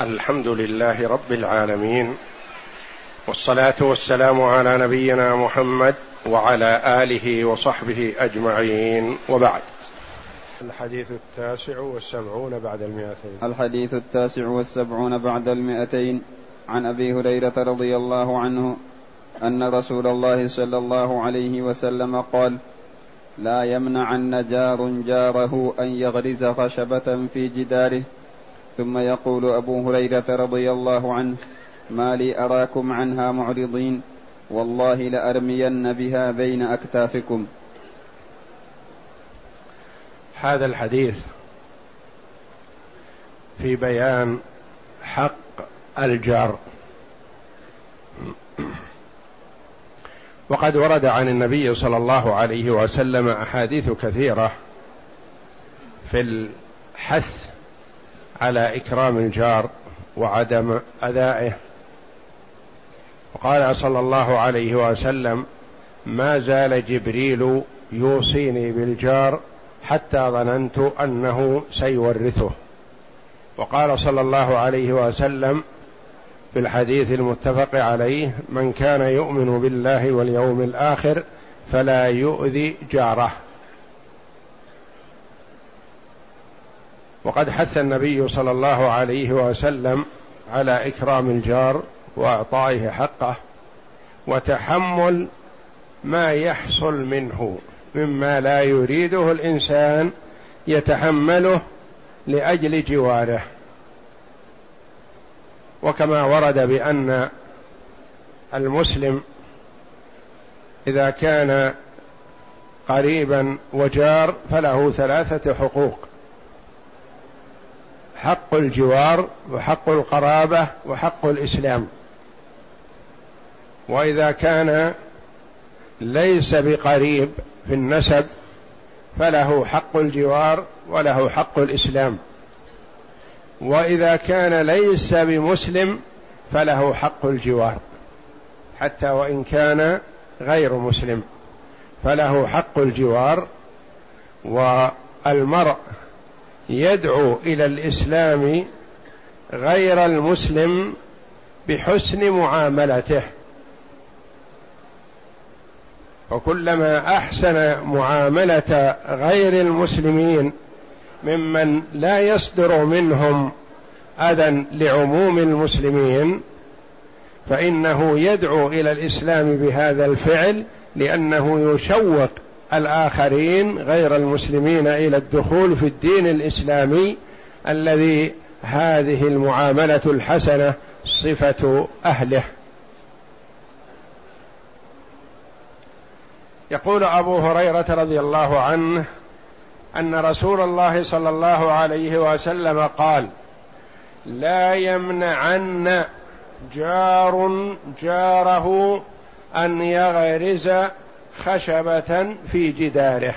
الحمد لله رب العالمين والصلاة والسلام على نبينا محمد وعلى آله وصحبه أجمعين وبعد. الحديث التاسع والسبعون بعد المئتين. الحديث التاسع والسبعون بعد المئتين. عن أبي هريرة رضي الله عنه أن رسول الله صلى الله عليه وسلم قال لا يمنعن جار جاره أن يغرز خشبة في جداره ثم يقول أبو هريرة رضي الله عنه ما لي أراكم عنها معرضين والله لأرمين بها بين أكتافكم. هذا الحديث في بيان حق الجار. وقد ورد عن النبي صلى الله عليه وسلم أحاديث كثيرة في الحث على إكرام الجار وعدم أدائه. وقال صلى الله عليه وسلم ما زال جبريل يوصيني بالجار حتى ظننت أنه سيورثه. وقال صلى الله عليه وسلم في الحديث المتفق عليه من كان يؤمن بالله واليوم الآخر فلا يؤذي جاره. وقد حث النبي صلى الله عليه وسلم على إكرام الجار وإعطائه حقه وتحمل ما يحصل منه مما لا يريده الإنسان يتحمله لأجل جواره. وكما ورد بأن المسلم إذا كان قريبا وجار فله ثلاثة حقوق. حق الجوار وحق القرابة وحق الإسلام. وإذا كان ليس بقريب في النسب فله حق الجوار وله حق الإسلام. وإذا كان ليس بمسلم فله حق الجوار. حتى وإن كان غير مسلم فله حق الجوار. والمرء يدعو إلى الإسلام غير المسلم بحسن معاملته. وكلما أحسن معاملة غير المسلمين ممن لا يصدر منهم أذى لعموم المسلمين فإنه يدعو إلى الإسلام بهذا الفعل لأنه يشوق الآخرين غير المسلمين إلى الدخول في الدين الإسلامي الذي هذه المعاملة الحسنة صفة أهله. يقول أبو هريرة رضي الله عنه أن رسول الله صلى الله عليه وسلم قال لا يمنعن جار جاره أن يغرز خشبة في جداره.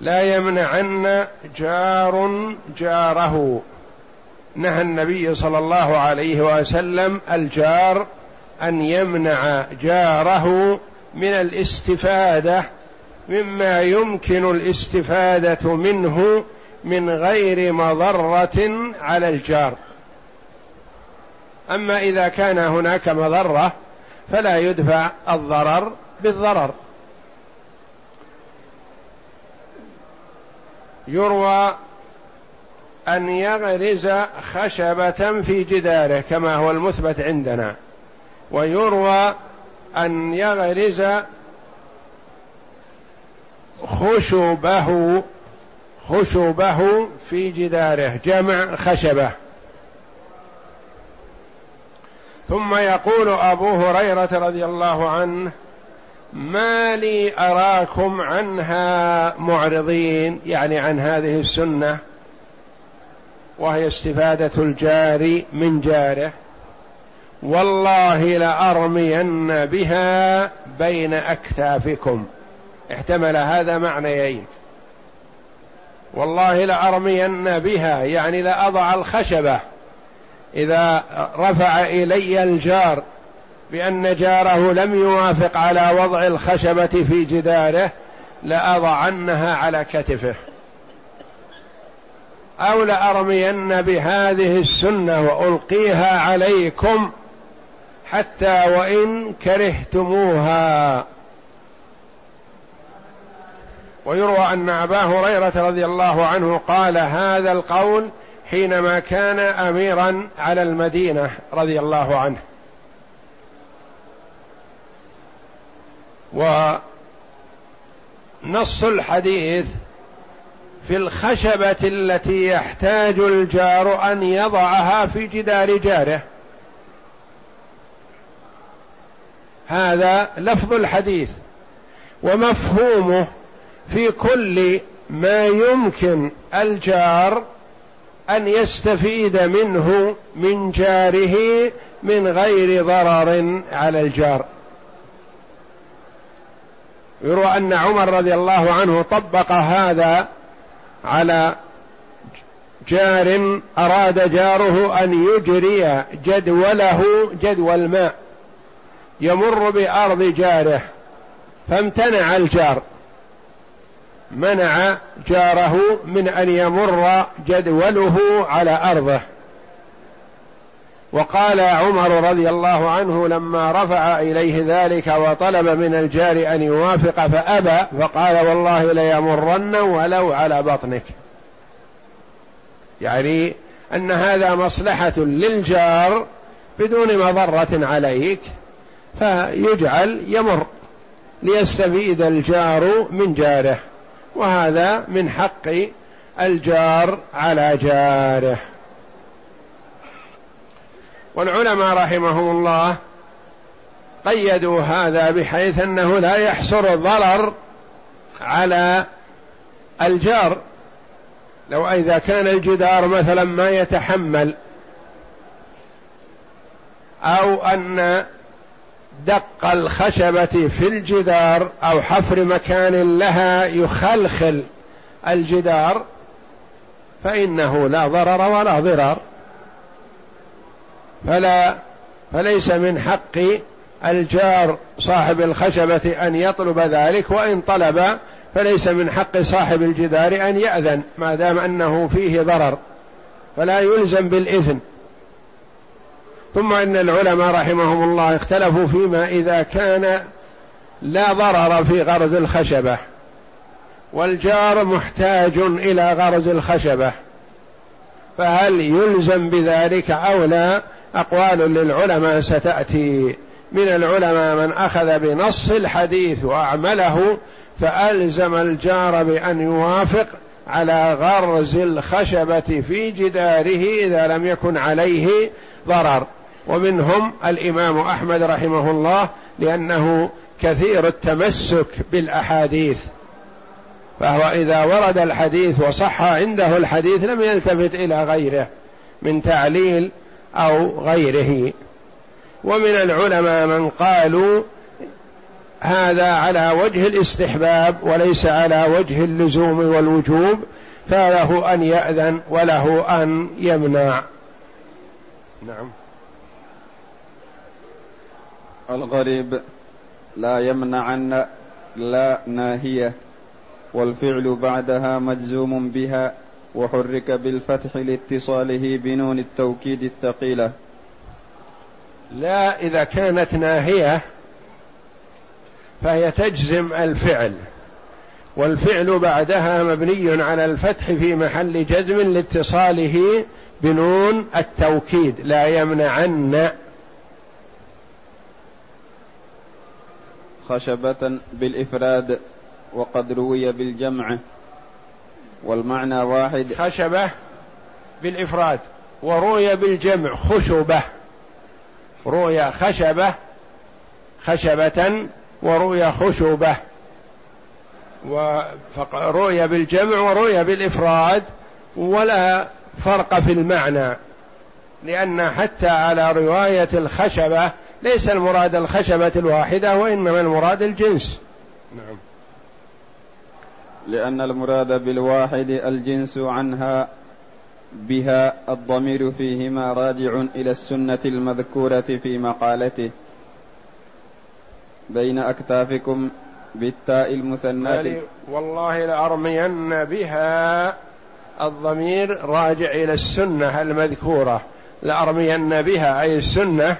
لا يمنعن جار جاره. نهى النبي صلى الله عليه وسلم الجار أن يمنع جاره من الاستفادة مما يمكن الاستفادة منه من غير مضرة على الجار. أما إذا كان هناك مضرة فلا يدفع الضرر بالضرر. يروى أن يغرز خشبة في جداره كما هو المثبت عندنا. ويروى أن يغرز خشبه خشبه في جداره جمع خشبة. ثم يقول أبو هريرة رضي الله عنه ما لي أراكم عنها معرضين. يعني عن هذه السنة وهي استفادة الجار من جاره والله لأرمين بها بين اكتافكم احتمل هذا معنيين. والله لأرمين بها. يعني لأضع الخشبة. إذا رفع إلي الجار بأن جاره لم يوافق على وضع الخشبة في جداره لأضعنها على كتفه. أو لأرمين بهذه السنة وألقيها عليكم حتى وإن كرهتموها. ويروى أن أبا هريرة رضي الله عنه قال هذا القول حينما كان أميرا على المدينة رضي الله عنه. ونص الحديث في الخشبة التي يحتاج الجار أن يضعها في جدار جاره. هذا لفظ الحديث ومفهومه في كل ما يمكن الجار أن يستفيد منه من جاره من غير ضرر على الجار. يروى أن عمر رضي الله عنه طبق هذا على جار أراد جاره أن يجري جدوله جدول ماء يمر بأرض جاره فامتنع الجار. منع جاره من أن يمر جدوله على أرضه. وقال عمر رضي الله عنه لما رفع إليه ذلك وطلب من الجار أن يوافق فأبى فقال والله ليمرن ولو على بطنك. يعني أن هذا مصلحة للجار بدون مضرة عليك فيجعل يمر ليستفيد الجار من جاره. وهذا من حق الجار على جاره. والعلماء رحمهم الله قيدوا هذا بحيث أنه لا يحصر الضرر على الجار. لو إذا كان الجدار مثلا ما يتحمل أو أن دق الخشبة في الجدار أو حفر مكان لها يخلخل الجدار فإنه لا ضرر ولا ضرار. فلا فليس من حق الجار صاحب الخشبة أن يطلب ذلك وإن طلب فليس من حق صاحب الجدار أن يأذن ما دام أنه فيه ضرر. فلا يلزم بالإذن. ثم إن العلماء رحمهم الله اختلفوا فيما إذا كان لا ضرر في غرز الخشبة والجار محتاج إلى غرز الخشبة فهل يلزم بذلك أو لا؟ أقوال للعلماء ستأتي. من العلماء من أخذ بنص الحديث وأعمله فألزم الجار بأن يوافق على غرز الخشبة في جداره إذا لم يكن عليه ضرر. ومنهم الإمام أحمد رحمه الله لأنه كثير التمسك بالأحاديث. فهو إذا ورد الحديث وصح عنده الحديث لم يلتفت إلى غيره من تعليل أو غيره. ومن العلماء من قالوا هذا على وجه الاستحباب وليس على وجه اللزوم والوجوب فله أن يأذن وله أن يمنع. نعم. الغريب لا يمنعن لا ناهية والفعل بعدها مجزوم بها وحرك بالفتح لاتصاله بنون التوكيد الثقيلة. لا إذا كانت ناهية فهي تجزم الفعل والفعل بعدها مبني على الفتح في محل جزم لاتصاله بنون التوكيد. لا يمنعن خشبة بالإفراد وقد روي بالجمع والمعنى واحد. خشبة بالإفراد وروي بالجمع خشبة. روي خشبة خشبة وروي خشبة. وروي بالجمع وروي بالإفراد ولا فرق في المعنى. لأن حتى على رواية الخشبة ليس المراد الخشبة الواحدة وإنما المراد الجنس. نعم. لأن المراد بالواحد الجنس عنها بها الضمير فيهما راجع إلى السنة المذكورة في مقالته. بين أكتافكم بالتاء المثنات والله لأرمين بها الضمير راجع إلى السنة المذكورة. لأرمين بها أي السنة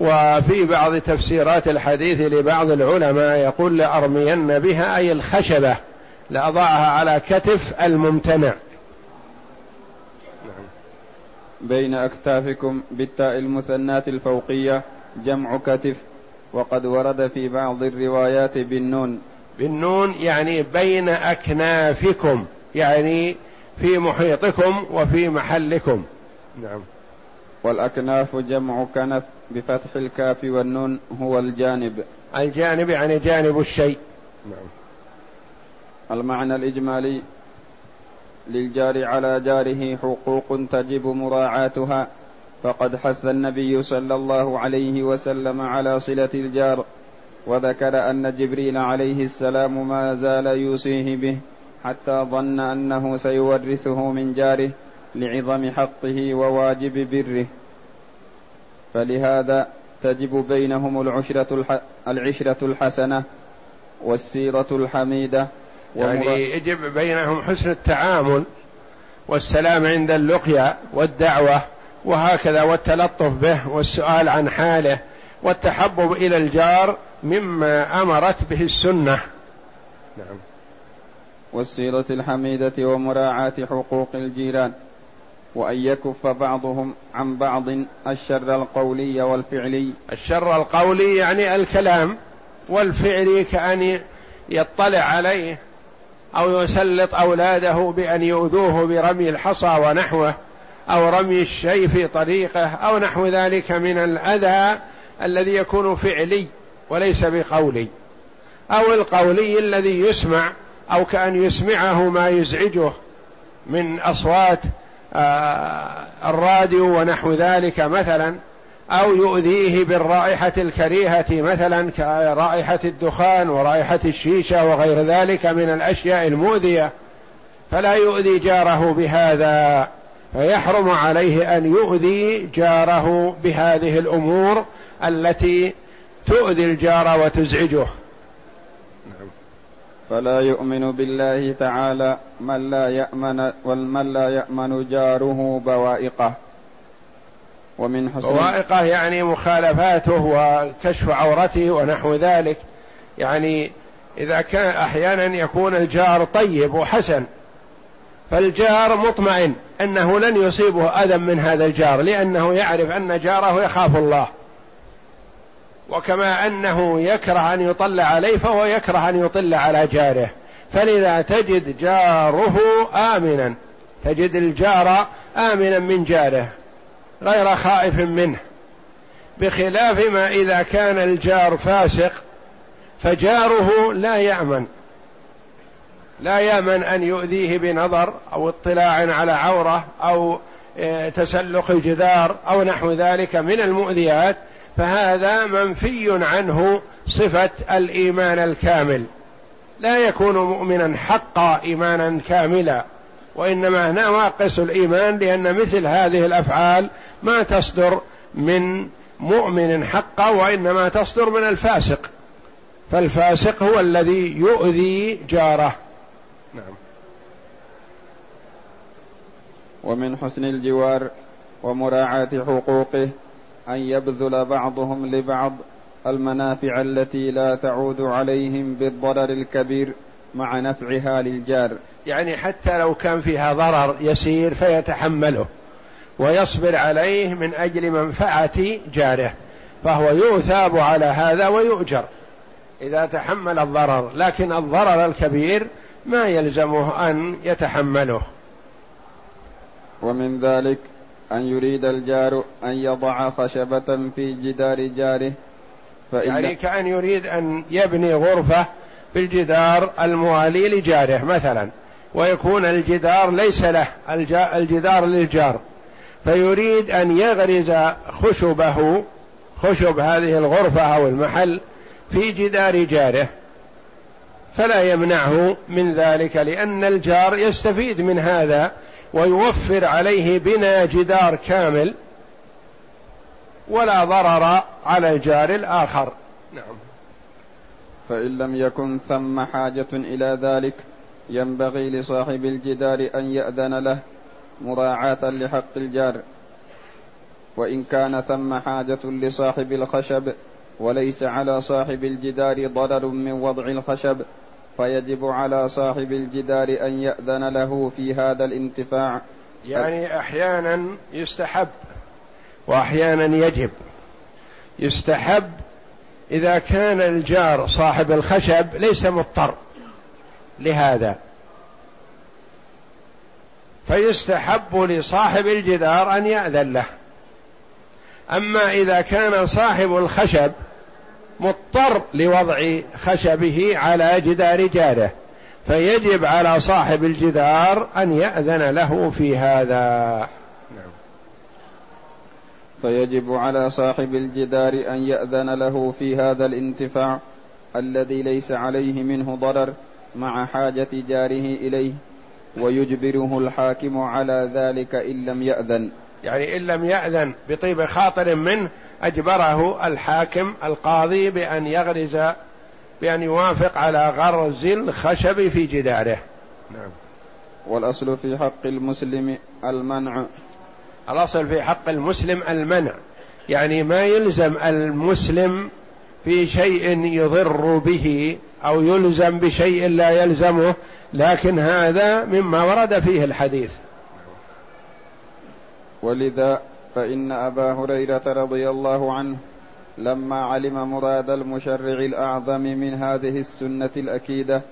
وفي بعض تفسيرات الحديث لبعض العلماء يقول لأرمين بها أي الخشبة لأضعها على كتف الممتنع. بين أكتافكم بالتاء المثنات الفوقية جمع كتف وقد ورد في بعض الروايات بالنون. بالنون يعني بين أكنافكم يعني في محيطكم وفي محلكم. نعم. والأكناف جمع كنف بفتح الكاف والنون هو الجانب. الجانب يعني جانب الشيء. نعم. المعنى الإجمالي للجار على جاره حقوق تجب مراعاتها. فقد حث النبي صلى الله عليه وسلم على صلة الجار وذكر أن جبريل عليه السلام ما زال يوصيه به حتى ظن أنه سيورثه من جاره. لعظم حقه وواجب بره. فلهذا تجب بينهم العشرة, العشرة الحسنة والسيرة الحميدة يعني يجب بينهم حسن التعامل والسلام عند اللقيا والدعوة وهكذا والتلطف به والسؤال عن حاله والتحبب إلى الجار مما أمرت به السنة. نعم. والسيرة الحميدة ومراعاة حقوق الجيران. وأن يكف بعضهم عن بعض الشر القولي والفعلي. الشر القولي يعني الكلام والفعلي كأن يطلع عليه أو يسلط أولاده بأن يؤذوه برمي الحصى ونحوه أو رمي الشيء في طريقه أو نحو ذلك من الأذى الذي يكون فعلي وليس بقولي. أو القولي الذي يسمع أو كأن يسمعه ما يزعجه من أصوات الراديو ونحو ذلك مثلا أو يؤذيه بالرائحة الكريهة مثلا كرائحة الدخان ورائحة الشيشة وغير ذلك من الأشياء المؤذية. فلا يؤذي جاره بهذا فيحرم عليه أن يؤذي جاره بهذه الأمور التي تؤذي الجار وتزعجه. فلا يؤمن بالله تعالى من لا يأمن ومن لا يأمن جاره بوائقه. ومن حسن بوائقه يعني مخالفاته وكشف عورته ونحو ذلك. يعني إذا كان أحيانا يكون الجار طيب وحسن فالجار مطمئن أنه لن يصيبه أذى من هذا الجار لأنه يعرف أن جاره يخاف الله. وكما أنه يكره أن يطل عليه فهو يكره أن يطل على جاره. فلذا تجد جاره آمنا. تجد الجار آمنا من جاره. غير خائف منه. بخلاف ما إذا كان الجار فاسق فجاره لا يأمن. لا يأمن أن يؤذيه بنظر أو اطلاع على عورة أو آه، تسلق الجدار أو نحو ذلك من المؤذيات. فهذا منفي عنه صفة الإيمان الكامل. لا يكون مؤمنا حقا إيمانا كاملا وإنما نواقص الإيمان لأن مثل هذه الأفعال ما تصدر من مؤمن حقا وإنما تصدر من الفاسق. فالفاسق هو الذي يؤذي جاره. نعم. ومن حسن الجوار ومراعاة حقوقه أن يبذل بعضهم لبعض المنافع التي لا تعود عليهم بالضرر الكبير مع نفعها للجار. يعني حتى لو كان فيها ضرر يسير فيتحمله ويصبر عليه من أجل منفعة جاره فهو يثاب على هذا ويؤجر. إذا تحمل الضرر لكن الضرر الكبير ما يلزمه أن يتحمله. ومن ذلك أن يريد الجار أن يضع خشبة في جدار جاره فإن يعني كأن يريد أن يبني غرفة بالجدار الموالي لجاره مثلا ويكون الجدار ليس له الجدار للجار فيريد أن يغرز خشبه خشب هذه الغرفة أو المحل في جدار جاره. فلا يمنعه من ذلك لأن الجار يستفيد من هذا ويوفر عليه بناء جدار كامل ولا ضرر على الجار الآخر. نعم. فإن لم يكن ثم حاجة إلى ذلك ينبغي لصاحب الجدار أن يأذن له مراعاة لحق الجار. وإن كان ثم حاجة لصاحب الخشب وليس على صاحب الجدار ضرر من وضع الخشب فيجب على صاحب الجدار أن يأذن له في هذا الانتفاع. يعني أحيانا يستحب وأحيانا يجب. يستحب إذا كان الجار صاحب الخشب ليس مضطر لهذا. فيستحب لصاحب الجدار أن يأذن له. أما إذا كان صاحب الخشب مضطر لوضع خشبه على جدار جاره فيجب على صاحب الجدار أن يأذن له في هذا نعم. فيجب على صاحب الجدار أن يأذن له في هذا الانتفاع الذي ليس عليه منه ضرر مع حاجة جاره إليه ويجبره الحاكم على ذلك إن لم يأذن يعني إن لم يأذن بطيب خاطر منه أجبره الحاكم القاضي بأن يغرز بأن يوافق على غرز الخشب في جداره. نعم. والأصل في حق المسلم المنع. الأصل في حق المسلم المنع. يعني ما يلزم المسلم في شيء يضر به أو يلزم بشيء لا يلزمه لكن هذا مما ورد فيه الحديث. ولذا فإن أبا هريرة رضي الله عنه لما علم مراد المشرع الأعظم من هذه السنة الأكيدة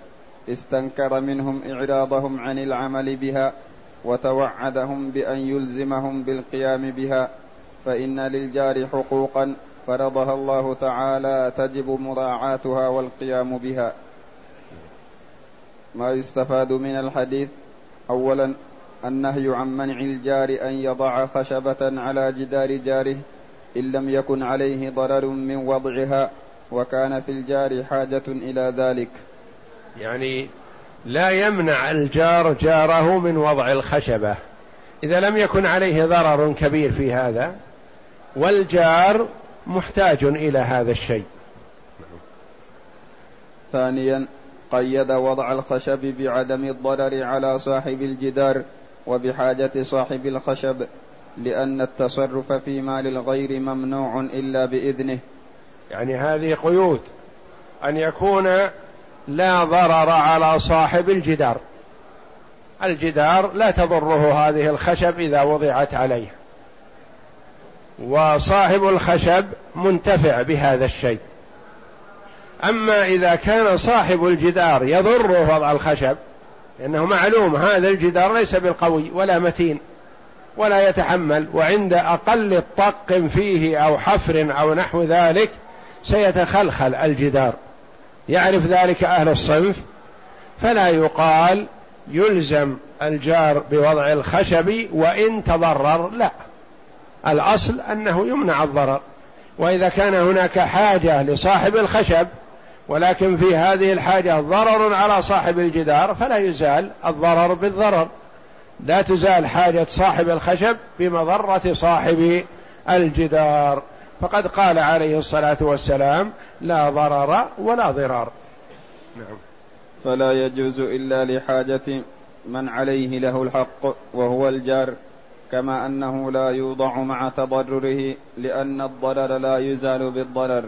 استنكر منهم إعراضهم عن العمل بها وتوعدهم بأن يلزمهم بالقيام بها فإن للجار حقوقا فرضها الله تعالى تجب مراعاتها والقيام بها. ما يستفاد من الحديث أولا النهي عن منع الجار أن يضع خشبة على جدار جاره إن لم يكن عليه ضرر من وضعها وكان في الجار حاجة إلى ذلك. يعني لا يمنع الجار جاره من وضع الخشبة. إذا لم يكن عليه ضرر كبير في هذا والجار محتاج إلى هذا الشيء. ثانيا قيد وضع الخشب بعدم الضرر على صاحب الجدار وبحاجة صاحب الخشب لأن التصرف في مال الغير ممنوع إلا بإذنه. يعني هذه قيود أن يكون لا ضرر على صاحب الجدار. الجدار لا تضره هذه الخشب إذا وضعت عليه. وصاحب الخشب منتفع بهذا الشيء. أما إذا كان صاحب الجدار يضره وضع الخشب لأنه معلوم هذا الجدار ليس بالقوي ولا متين ولا يتحمل وعند أقل طق فيه أو حفر أو نحو ذلك سيتخلخل الجدار. يعرف ذلك أهل الصنف؟ فلا يقال يلزم الجار بوضع الخشب وإن تضرر لا. الأصل أنه يمنع الضرر. وإذا كان هناك حاجة لصاحب الخشب ولكن في هذه الحاجة ضرر على صاحب الجدار فلا يزال الضرر بالضرر. لا تزال حاجة صاحب الخشب بمضرة صاحب الجدار. فقد قال عليه الصلاة والسلام لا ضرر ولا ضرار. نعم. فلا يجوز إلا لحاجة من عليه له الحق وهو الجار كما أنه لا يوضع مع تضرره لأن الضرر لا يزال بالضرر.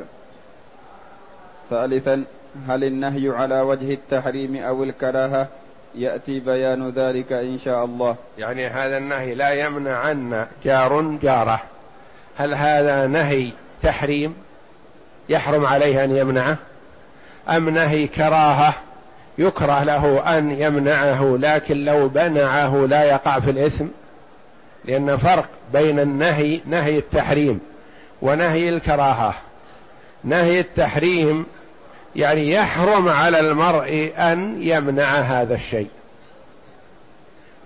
ثالثا هل النهي على وجه التحريم أو الكراهة؟ يأتي بيان ذلك إن شاء الله. يعني هذا النهي لا يمنع عنا جار جارة. هل هذا نهي تحريم يحرم عليه أن يمنعه؟ أم نهي كراهة يكره له أن يمنعه لكن لو منعه لا يقع في الإثم؟ لأن فرق بين النهي نهي التحريم ونهي الكراهة. نهي التحريم يعني يحرم على المرء أن يمنع هذا الشيء.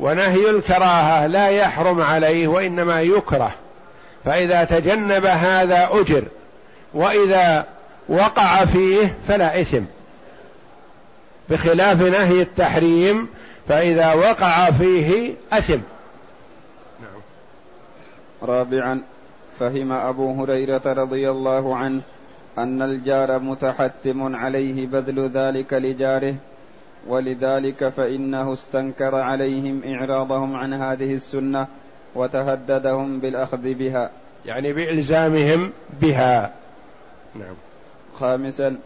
ونهي الكراهة لا يحرم عليه وإنما يكره. فإذا تجنب هذا أجر وإذا وقع فيه فلا إثم. بخلاف نهي التحريم فإذا وقع فيه أثم. رابعا فهم أبو هريرة رضي الله عنه أن الجار متحتم عليه بذل ذلك لجاره ولذلك فإنه استنكر عليهم إعراضهم عن هذه السنة وتهددهم بالأخذ بها. يعني بإلزامهم بها. نعم. خامسا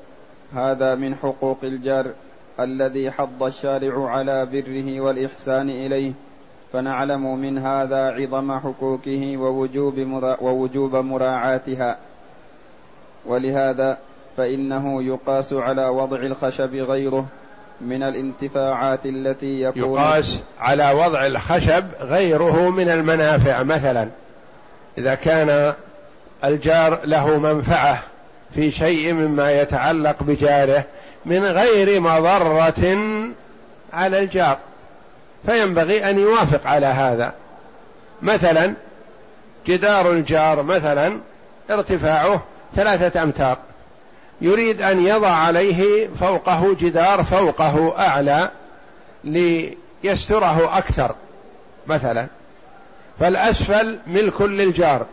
هذا من حقوق الجار الذي حض الشارع على بره والإحسان إليه فنعلم من هذا عظم حقوقه ووجوب, مرا ووجوب مراعاتها. ولهذا فإنه يقاس على وضع الخشب غيره من الانتفاعات التي يكون يقاس على وضع الخشب غيره من المنافع. مثلا إذا كان الجار له منفعة في شيء مما يتعلق بجاره من غير مضرة على الجار فينبغي أن يوافق على هذا. مثلا جدار الجار مثلا ارتفاعه ثلاثة أمتار. يريد أن يضع عليه فوقه جدار فوقه أعلى ليستره أكثر مثلا. فالأسفل ملك للجار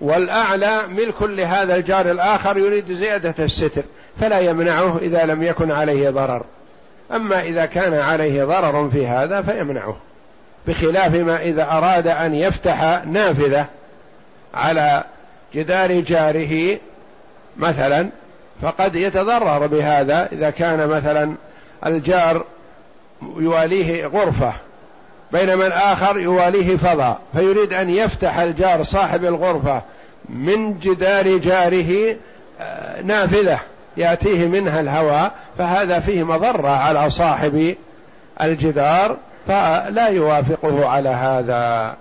والأعلى ملك لهذا الجار الآخر يريد زيادة الستر فلا يمنعه إذا لم يكن عليه ضرر. أما إذا كان عليه ضرر في هذا فيمنعه بخلاف ما إذا أراد أن يفتح نافذة على جدار جاره مثلا فقد يتضرر بهذا إذا كان مثلا الجار يواليه غرفة بينما الآخر يواليه فضاء فيريد أن يفتح الجار صاحب الغرفة من جدار جاره آه، نافذة يأتيه منها الهواء فهذا فيه مضرة على صاحب الجدار فلا يوافقه على هذا.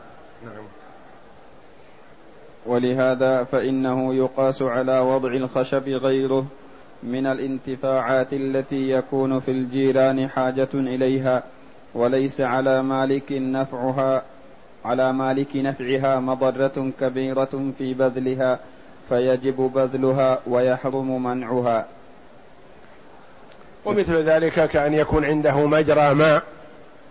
ولهذا فإنه يقاس على وضع الخشب غيره من الانتفاعات التي يكون في الجيران حاجة إليها وليس على مالك نفعها على مالك نفعها مضرة كبيرة في بذلها فيجب بذلها ويحرم منعها. ومثل ذلك كأن يكون عنده مجرى ماء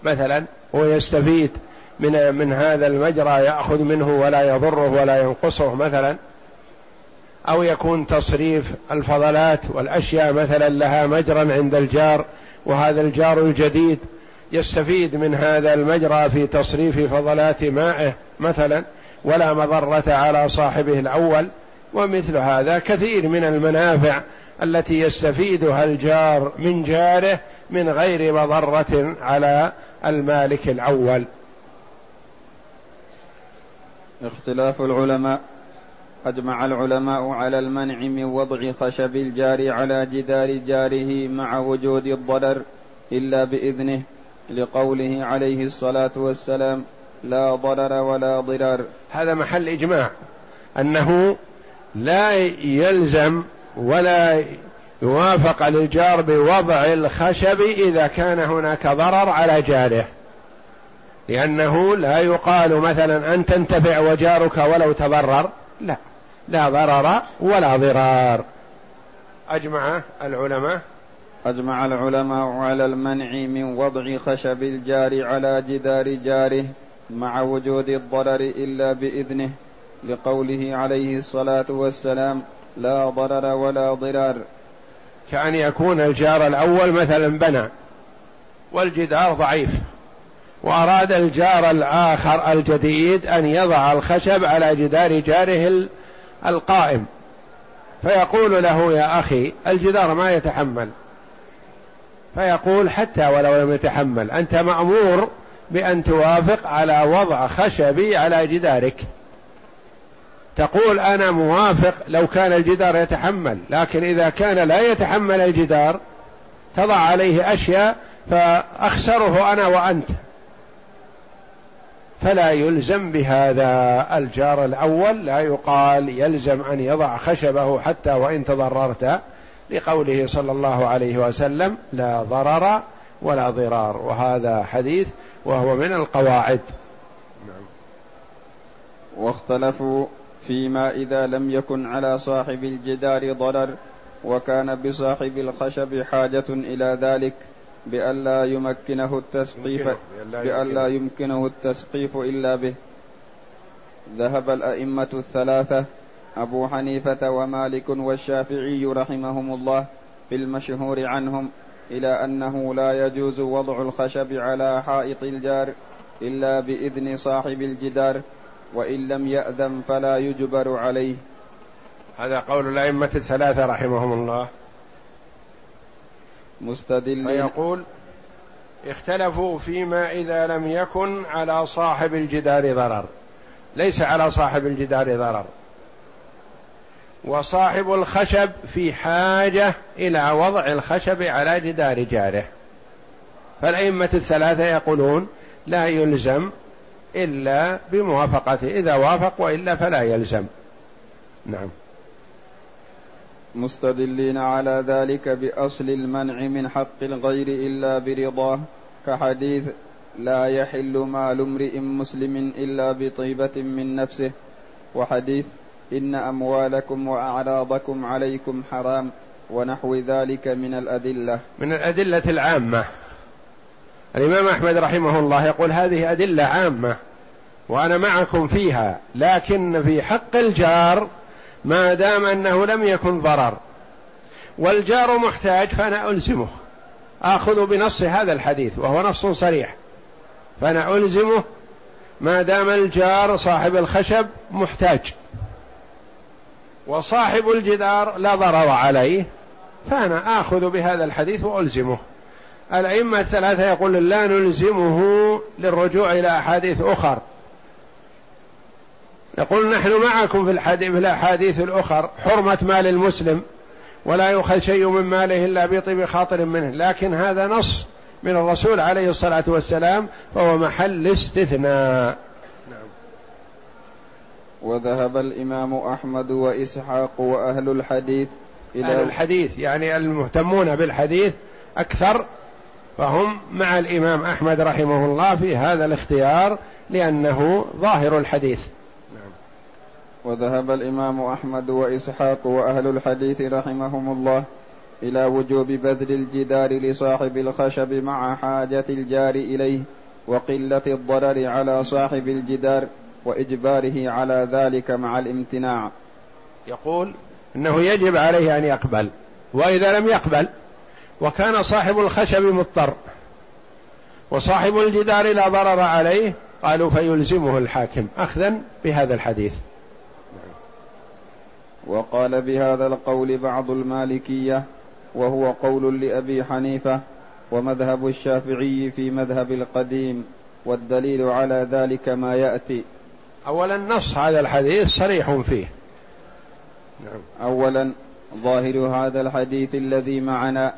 مثلا ويستفيد. من من هذا المجرى يأخذ منه ولا يضره ولا ينقصه مثلا. أو يكون تصريف الفضلات والأشياء مثلا لها مجرى عند الجار وهذا الجار الجديد يستفيد من هذا المجرى في تصريف فضلات مائه مثلا ولا مضرة على صاحبه الأول. ومثل هذا كثير من المنافع التي يستفيدها الجار من جاره من غير مضرة على المالك الأول. اختلاف العلماء. أجمع العلماء على المنع من وضع خشب الجار على جدار جاره مع وجود الضرر إلا بإذنه لقوله عليه الصلاة والسلام لا ضرر ولا ضرار هذا محل إجماع. أنه لا يلزم ولا يوافق للجار بوضع الخشب إذا كان هناك ضرر على جاره. لأنه لا يقال مثلا أن تنتفع وجارك ولو تضرر لا لا ضرر ولا ضرار. أجمع العلماء. أجمع العلماء على المنع من وضع خشب الجار على جدار جاره مع وجود الضرر إلا بإذنه لقوله عليه الصلاة والسلام لا ضرر ولا ضرار. كأن يكون الجار الأول مثلا بنى والجدار ضعيف. وأراد الجار الآخر الجديد أن يضع الخشب على جدار جاره القائم. فيقول له يا أخي الجدار ما يتحمل. فيقول حتى ولو لم يتحمل أنت مأمور بأن توافق على وضع خشبي على جدارك. تقول أنا موافق لو كان الجدار يتحمل لكن إذا كان لا يتحمل الجدار تضع عليه أشياء فأخسره أنا وأنت. فلا يلزم بهذا. الجار الأول لا يقال يلزم أن يضع خشبه حتى وإن تضررت. لقوله صلى الله عليه وسلم لا ضرر ولا ضرار. وهذا حديث وهو من القواعد. نعم. واختلفوا فيما إذا لم يكن على صاحب الجدار ضرر وكان بصاحب الخشب حاجة إلى ذلك. بألا يمكنه التسقيف بألا يمكنه. التسقيف إلا به. ذهب الأئمة الثلاثة أبو حنيفة ومالك والشافعي رحمهم الله في المشهور عنهم إلى أنه لا يجوز وضع الخشب على حائط الجار إلا بإذن صاحب الجدار وإن لم يأذن فلا يجبر عليه. هذا قول الأئمة الثلاثة رحمهم الله. مستدل. فيقول اختلفوا فيما إذا لم يكن على صاحب الجدار ضرر. ليس على صاحب الجدار ضرر. وصاحب الخشب في حاجة إلى وضع الخشب على جدار جاره. فالأئمة الثلاثة يقولون لا يلزم إلا بموافقته إذا وافق وإلا فلا يلزم. نعم. مستدلين على ذلك بأصل المنع من حق الغير إلا برضاه كحديث لا يحل مال امرئ مسلم إلا بطيبة من نفسه وحديث إن أموالكم وأعراضكم عليكم حرام ونحو ذلك من الأدلة. من الأدلة العامة. الإمام أحمد رحمه الله يقول هذه أدلة عامة وأنا معكم فيها لكن في حق الجار ما دام أنه لم يكن ضرر. والجار محتاج فأنا ألزمه. آخذ بنص هذا الحديث وهو نص صريح. فأنا ألزمه. ما دام الجار صاحب الخشب محتاج. وصاحب الجدار لا ضرر عليه فأنا آخذ بهذا الحديث وألزمه. الأئمة الثلاثة يقول لا نلزمه للرجوع إلى أحاديث أخر. يقول نحن معكم في الحديث في الأحاديث الأخر حرمة مال المسلم ولا يؤخذ شيء من ماله إلا بطيب خاطر منه لكن هذا نص من الرسول عليه الصلاة والسلام فهو محل استثناء نعم. وذهب الإمام أحمد وإسحاق وأهل الحديث إلى أهل الحديث يعني المهتمون بالحديث أكثر فهم مع الإمام أحمد رحمه الله في هذا الاختيار لأنه ظاهر الحديث. وذهب الإمام أحمد وإسحاق وأهل الحديث رحمهم الله إلى وجوب بذل الجدار لصاحب الخشب مع حاجة الجار إليه وقلة الضرر على صاحب الجدار وإجباره على ذلك مع الامتناع. يقول إنه يجب عليه أن يقبل وإذا لم يقبل وكان صاحب الخشب مضطر وصاحب الجدار لا ضرر عليه قالوا فيلزمه الحاكم أخذا بهذا الحديث. وقال بهذا القول بعض المالكية وهو قول لأبي حنيفة ومذهب الشافعي في مذهب القديم والدليل على ذلك ما يأتي. أولا نص هذا الحديث صريح فيه. نعم. أولا ظاهر هذا الحديث الذي معنا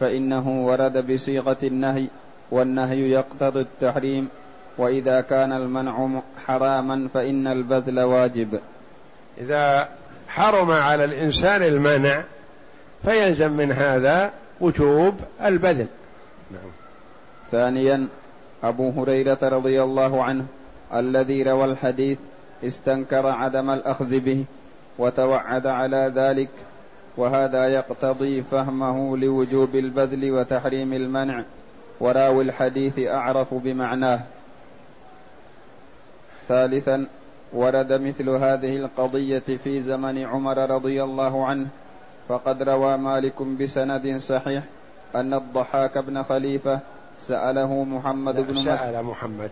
فإنه ورد بصيغة النهي والنهي يقتضي التحريم وإذا كان المنع حراما فإن البذل واجب. إذا حرم على الإنسان المنع فيلزم من هذا وجوب البذل نعم. ثانيا أبو هريرة رضي الله عنه الذي روى الحديث استنكر عدم الأخذ به وتوعد على ذلك وهذا يقتضي فهمه لوجوب البذل وتحريم المنع وراوي الحديث أعرف بمعناه ثالثا ورد مثل هذه القضية في زمن عمر رضي الله عنه فقد روى مالك بسند صحيح أن الضحاك بن خليفة سأله محمد بن سأل محمد.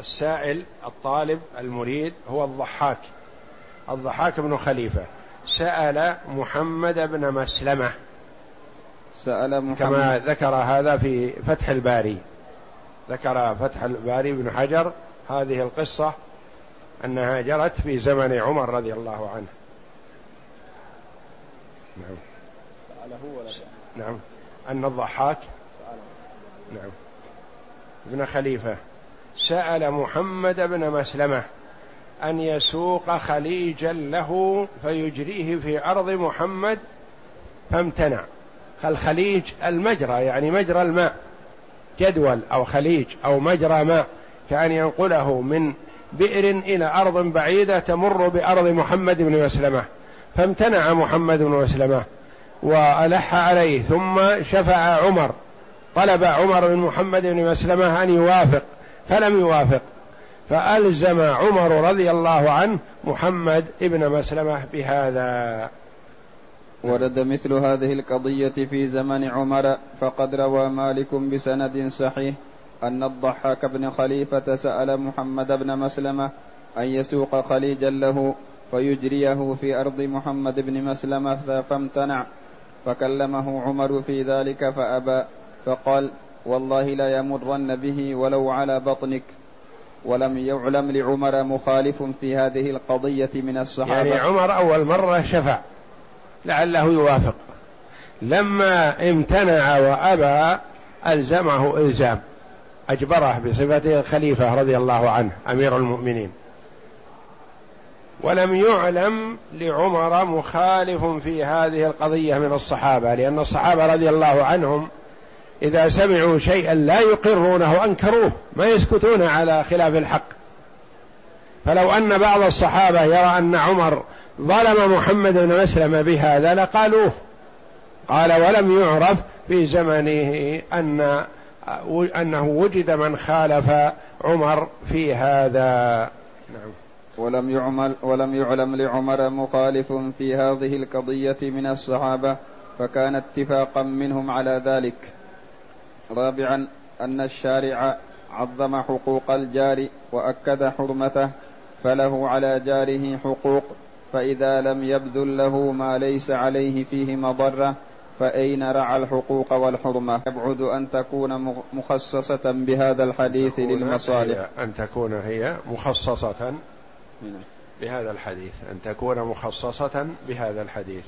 السائل الطالب المريد هو الضحاك الضحاك بن خليفة. سأل محمد بن مسلمة. سأل محمد كما ذكر هذا في فتح الباري. ذكر فتح الباري بن حجر هذه القصة أنها جرت في زمن عمر رضي الله عنه. نعم. سأله ولا نعم. أن الضحاك. نعم. ابن خليفة. سأل محمد بن مسلمة أن يسوق خليجا له فيجريه في أرض محمد فامتنع. الخليج المجرى يعني مجرى الماء. جدول أو خليج أو مجرى ماء. كأن ينقله من بئر إلى أرض بعيدة تمر بأرض محمد بن مسلمة فامتنع محمد بن مسلمة وألح عليه ثم شفع عمر طلب عمر بن محمد بن مسلمة أن يوافق فلم يوافق. فألزم عمر رضي الله عنه محمد ابن مسلمة بهذا. ورد مثل هذه القضية في زمن عمر فقد روى مالك بسند صحيح. أن الضحاك بن خليفة سأل محمد بن مسلمة أن يسوق خليجا له فيجريه في أرض محمد بن مسلمة فامتنع فكلمه عمر في ذلك فأبى فقال والله لا يمرن به ولو على بطنك. ولم يعلم لعمر مخالف في هذه القضية من الصحابة. يعني عمر أول مرة شفع لعله يوافق. لما امتنع وأبى ألزمه إلزام. أجبره بصفته خليفة رضي الله عنه أمير المؤمنين. ولم يعلم لعمر مخالف في هذه القضية من الصحابة لأن الصحابة رضي الله عنهم إذا سمعوا شيئا لا يقرونه أنكروه ما يسكتون على خلاف الحق. فلو أن بعض الصحابة يرى أن عمر ظلم محمد بن مسلم بهذا لقالوه. قال ولم يعرف في زمنه أن أنه وجد من خالف عمر في هذا. نعم. ولم يعمل ولم يعلم لعمر مخالف في هذه القضية من الصحابة فكان اتفاقا منهم على ذلك. رابعا أن الشارع عظم حقوق الجار وأكد حرمته فله على جاره حقوق فإذا لم يبذل له ما ليس عليه فيه مضرة فأين رعى الحقوق والحرمة؟ يبعد أن تكون مخصصة بهذا الحديث للمصالح. أن تكون هي مخصصة بهذا الحديث أن تكون مخصصة بهذا الحديث.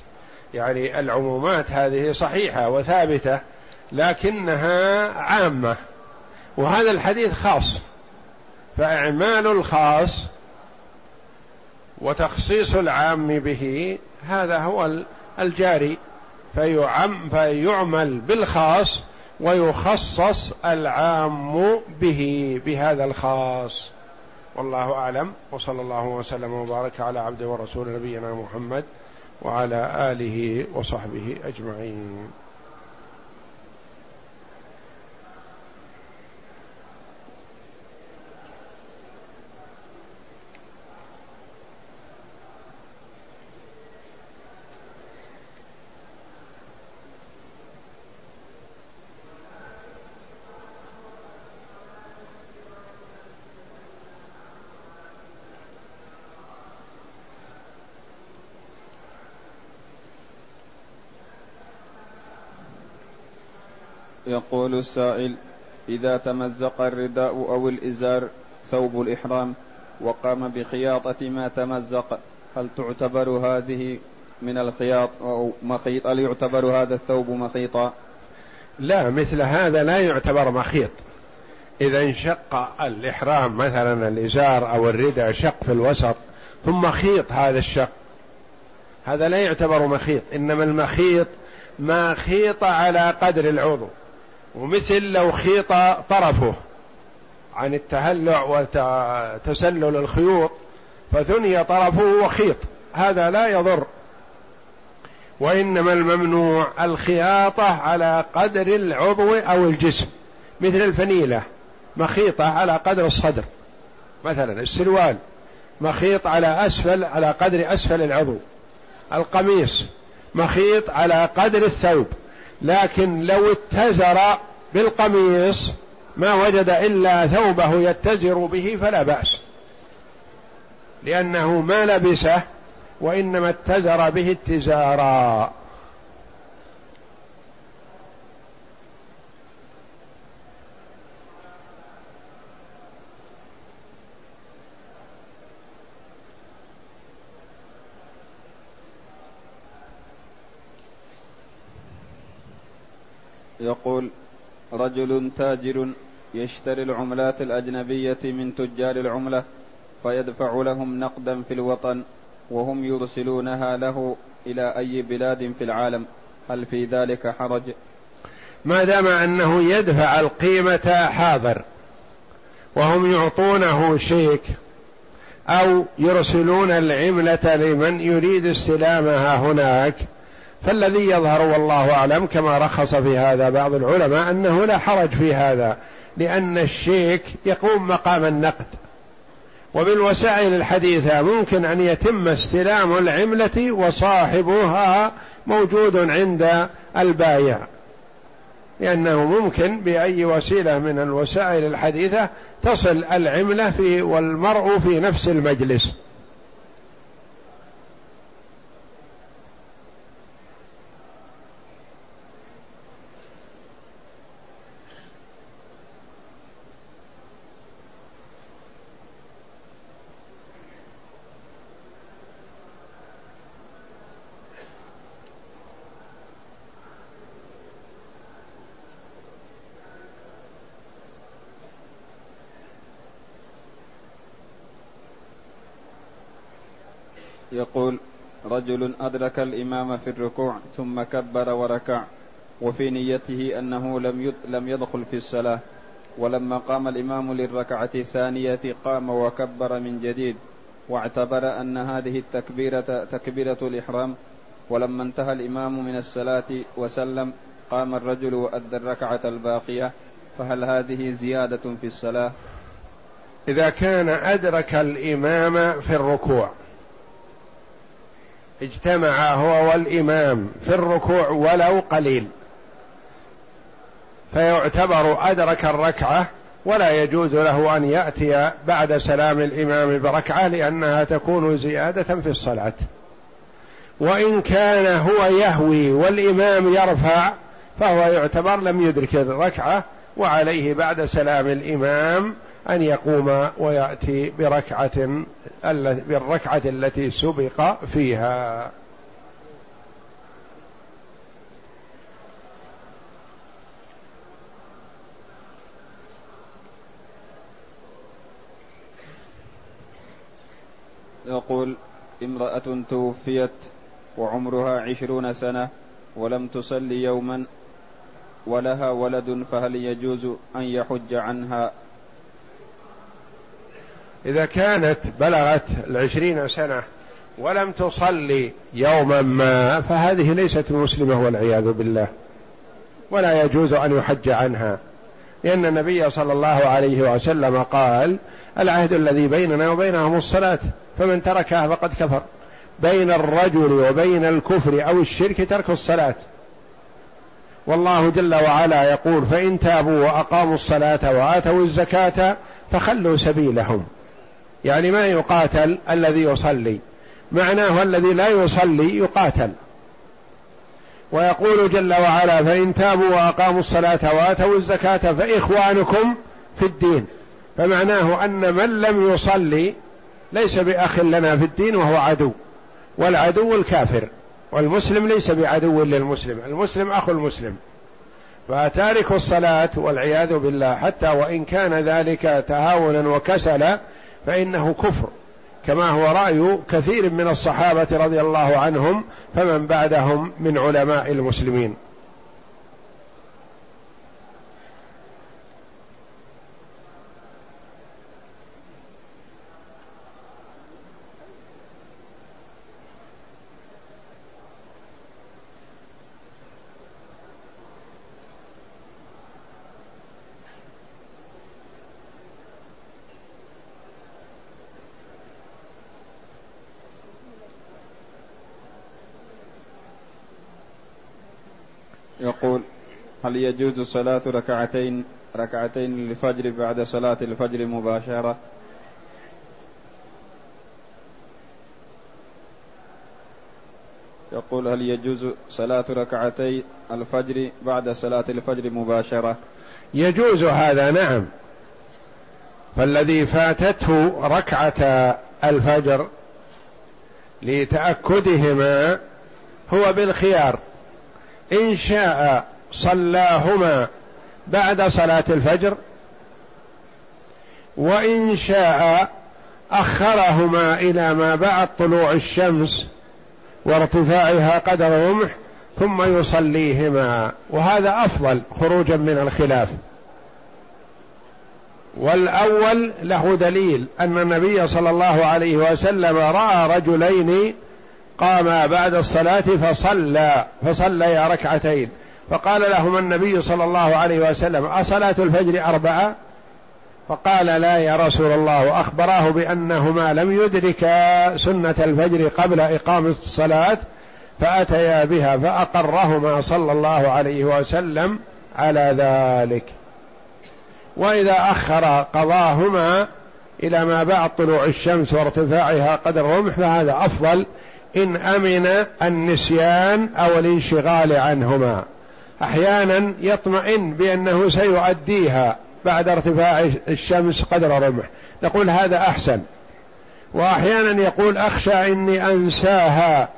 يعني العمومات هذه صحيحة وثابتة لكنها عامة وهذا الحديث خاص. فإعمال الخاص وتخصيص العام به هذا هو الجاري. فيعم فيعمل بالخاص ويخصص العام به بهذا الخاص. والله أعلم. وصلى الله وسلم وبارك على عبد ورسول نبينا محمد وعلى آله وصحبه أجمعين. يقول السائل إذا تمزق الرداء أو الإزار ثوب الإحرام وقام بخياطة ما تمزق هل تعتبر هذه من الخياط أو مخيط؟ هل يعتبر هذا الثوب مخيطا؟ لا مثل هذا لا يعتبر مخيط. إذا انشق الإحرام مثلا الإزار أو الرداء شق في الوسط ثم خيط هذا الشق. هذا لا يعتبر مخيط إنما المخيط ما خيط على قدر العضو. ومثل لو خيط طرفه عن التهلع وتسلل الخيوط فثني طرفه وخيط هذا لا يضر. وإنما الممنوع الخياطة على قدر العضو أو الجسم مثل الفنيلة مخيطة على قدر الصدر. مثلا السروال مخيط على أسفل على قدر أسفل العضو. القميص مخيط على قدر الثوب. لكن لو اتزر بالقميص ما وجد إلا ثوبه يتزر به فلا بأس. لأنه ما لبسه وإنما اتزر به اتزارا. يقول رجل تاجر يشتري العملات الأجنبية من تجار العملة فيدفع لهم نقدا في الوطن وهم يرسلونها له إلى أي بلاد في العالم. هل في ذلك حرج؟ ما دام أنه يدفع القيمة حاضر وهم يعطونه شيك أو يرسلون العملة لمن يريد استلامها هناك فالذي يظهر والله أعلم كما رخص في هذا بعض العلماء أنه لا حرج في هذا لأن الشيك يقوم مقام النقد. وبالوسائل الحديثة ممكن أن يتم استلام العملة وصاحبها موجود عند البايع. لأنه ممكن بأي وسيلة من الوسائل الحديثة تصل العملة في والمرء في نفس المجلس يقول رجل أدرك الإمام في الركوع ثم كبر وركع وفي نيته أنه لم لم يدخل في الصلاة. ولما قام الإمام للركعة الثانية قام وكبر من جديد واعتبر أن هذه التكبيرة تكبيرة الإحرام. ولما انتهى الإمام من الصلاة وسلم قام الرجل وأدى الركعة الباقية. فهل هذه زيادة في الصلاة؟ إذا كان أدرك الإمام في الركوع اجتمع هو والإمام في الركوع ولو قليل. فيعتبر أدرك الركعة ولا يجوز له أن يأتي بعد سلام الإمام بركعة لأنها تكون زيادة في الصلاة. وإن كان هو يهوي والإمام يرفع فهو يعتبر لم يدرك الركعة وعليه بعد سلام الإمام أن يقوم ويأتي بركعة بالركعة التي سبق فيها. يقول امرأة توفيت وعمرها عشرون سنة ولم تصل يوما ولها ولد فهل يجوز أن يحج عنها؟ إذا كانت بلغت العشرين سنة ولم تصلي يوما ما فهذه ليست مسلمة والعياذ بالله. ولا يجوز أن يحج عنها. لأن النبي صلى الله عليه وسلم قال العهد الذي بيننا وبينهم الصلاة فمن تركها فقد كفر. بين الرجل وبين الكفر أو الشرك ترك الصلاة. والله جل وعلا يقول فإن تابوا وأقاموا الصلاة وآتوا الزكاة فخلوا سبيلهم. يعني ما يقاتل الذي يصلي. معناه الذي لا يصلي يقاتل. ويقول جل وعلا فإن تابوا وأقاموا الصلاة وآتوا الزكاة فإخوانكم في الدين. فمعناه أن من لم يصلي ليس بأخ لنا في الدين وهو عدو والعدو الكافر والمسلم ليس بعدو للمسلم المسلم أخو المسلم. فتارك الصلاة والعياذ بالله حتى وإن كان ذلك تهاونا وكسلا فإنه كفر كما هو رأي كثير من الصحابة رضي الله عنهم فمن بعدهم من علماء المسلمين. يقول هل يجوز صلاة ركعتين ركعتين للفجر بعد صلاة الفجر مباشرة؟ يقول هل يجوز صلاة ركعتي الفجر بعد صلاة الفجر مباشرة؟ يجوز هذا نعم. فالذي فاتته ركعة الفجر لتأكدهما هو بالخيار. إن شاء صلاهما بعد صلاة الفجر وإن شاء أخرهما إلى ما بعد طلوع الشمس وارتفاعها قدر رمح ثم يصليهما. وهذا أفضل خروجا من الخلاف. والأول له دليل أن النبي صلى الله عليه وسلم رأى رجلين قاما بعد الصلاة فصلى فصليا ركعتين. فقال لهما النبي صلى الله عليه وسلم أصلاة الفجر أربعة؟ فقال لا يا رسول الله وأخبراه بأنهما لم يدركا سنة الفجر قبل إقامة الصلاة فأتيا بها فأقرهما صلى الله عليه وسلم على ذلك. وإذا أخر قضاهما إلى ما بعد طلوع الشمس وارتفاعها قدر الرمح فهذا أفضل إن أمن النسيان أو الانشغال عنهما. أحيانا يطمئن بأنه سيؤديها بعد ارتفاع الشمس قدر رمح. نقول هذا أحسن. وأحيانا يقول أخشى إني أنساها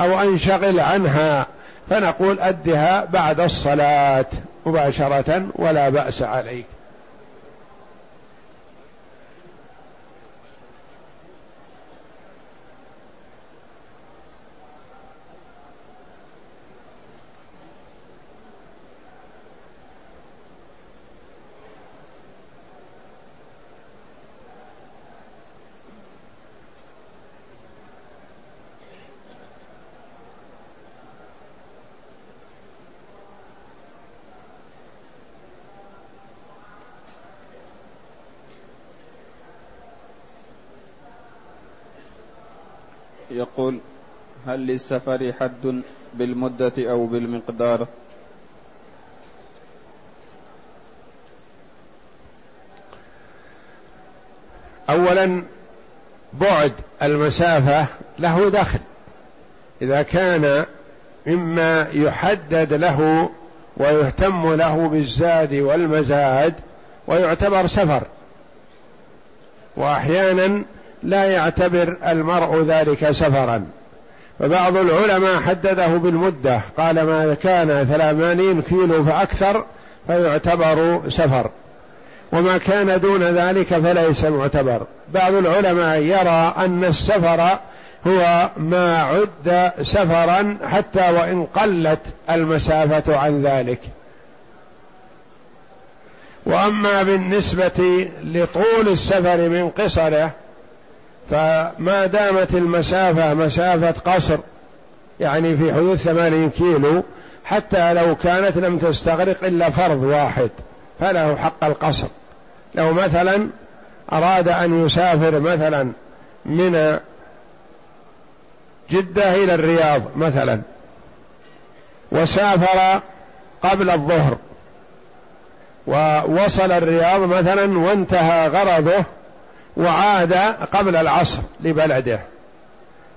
أو أنشغل عنها. فنقول أدها بعد الصلاة مباشرة ولا بأس عليك. يقول هل للسفر حد بالمدة أو بالمقدار؟ أولا بعد المسافة له دخل. إذا كان مما يحدد له ويهتم له بالزاد والمزاد ويعتبر سفر. واحيانا لا يعتبر المرء ذلك سفرا. فبعض العلماء حدده بالمدة قال ما كان ثمانين كيلو فأكثر فيعتبر سفر. وما كان دون ذلك فليس معتبر. بعض العلماء يرى أن السفر هو ما عد سفرا حتى وإن قلت المسافة عن ذلك. وأما بالنسبة لطول السفر من قصره فما دامت المسافة مسافة قصر يعني في حدود ثمانين كيلو حتى لو كانت لم تستغرق إلا فرض واحد فله حق القصر. لو مثلا أراد أن يسافر مثلا من جدة إلى الرياض مثلا وسافر قبل الظهر ووصل الرياض مثلا وانتهى غرضه وعاد قبل العصر لبلده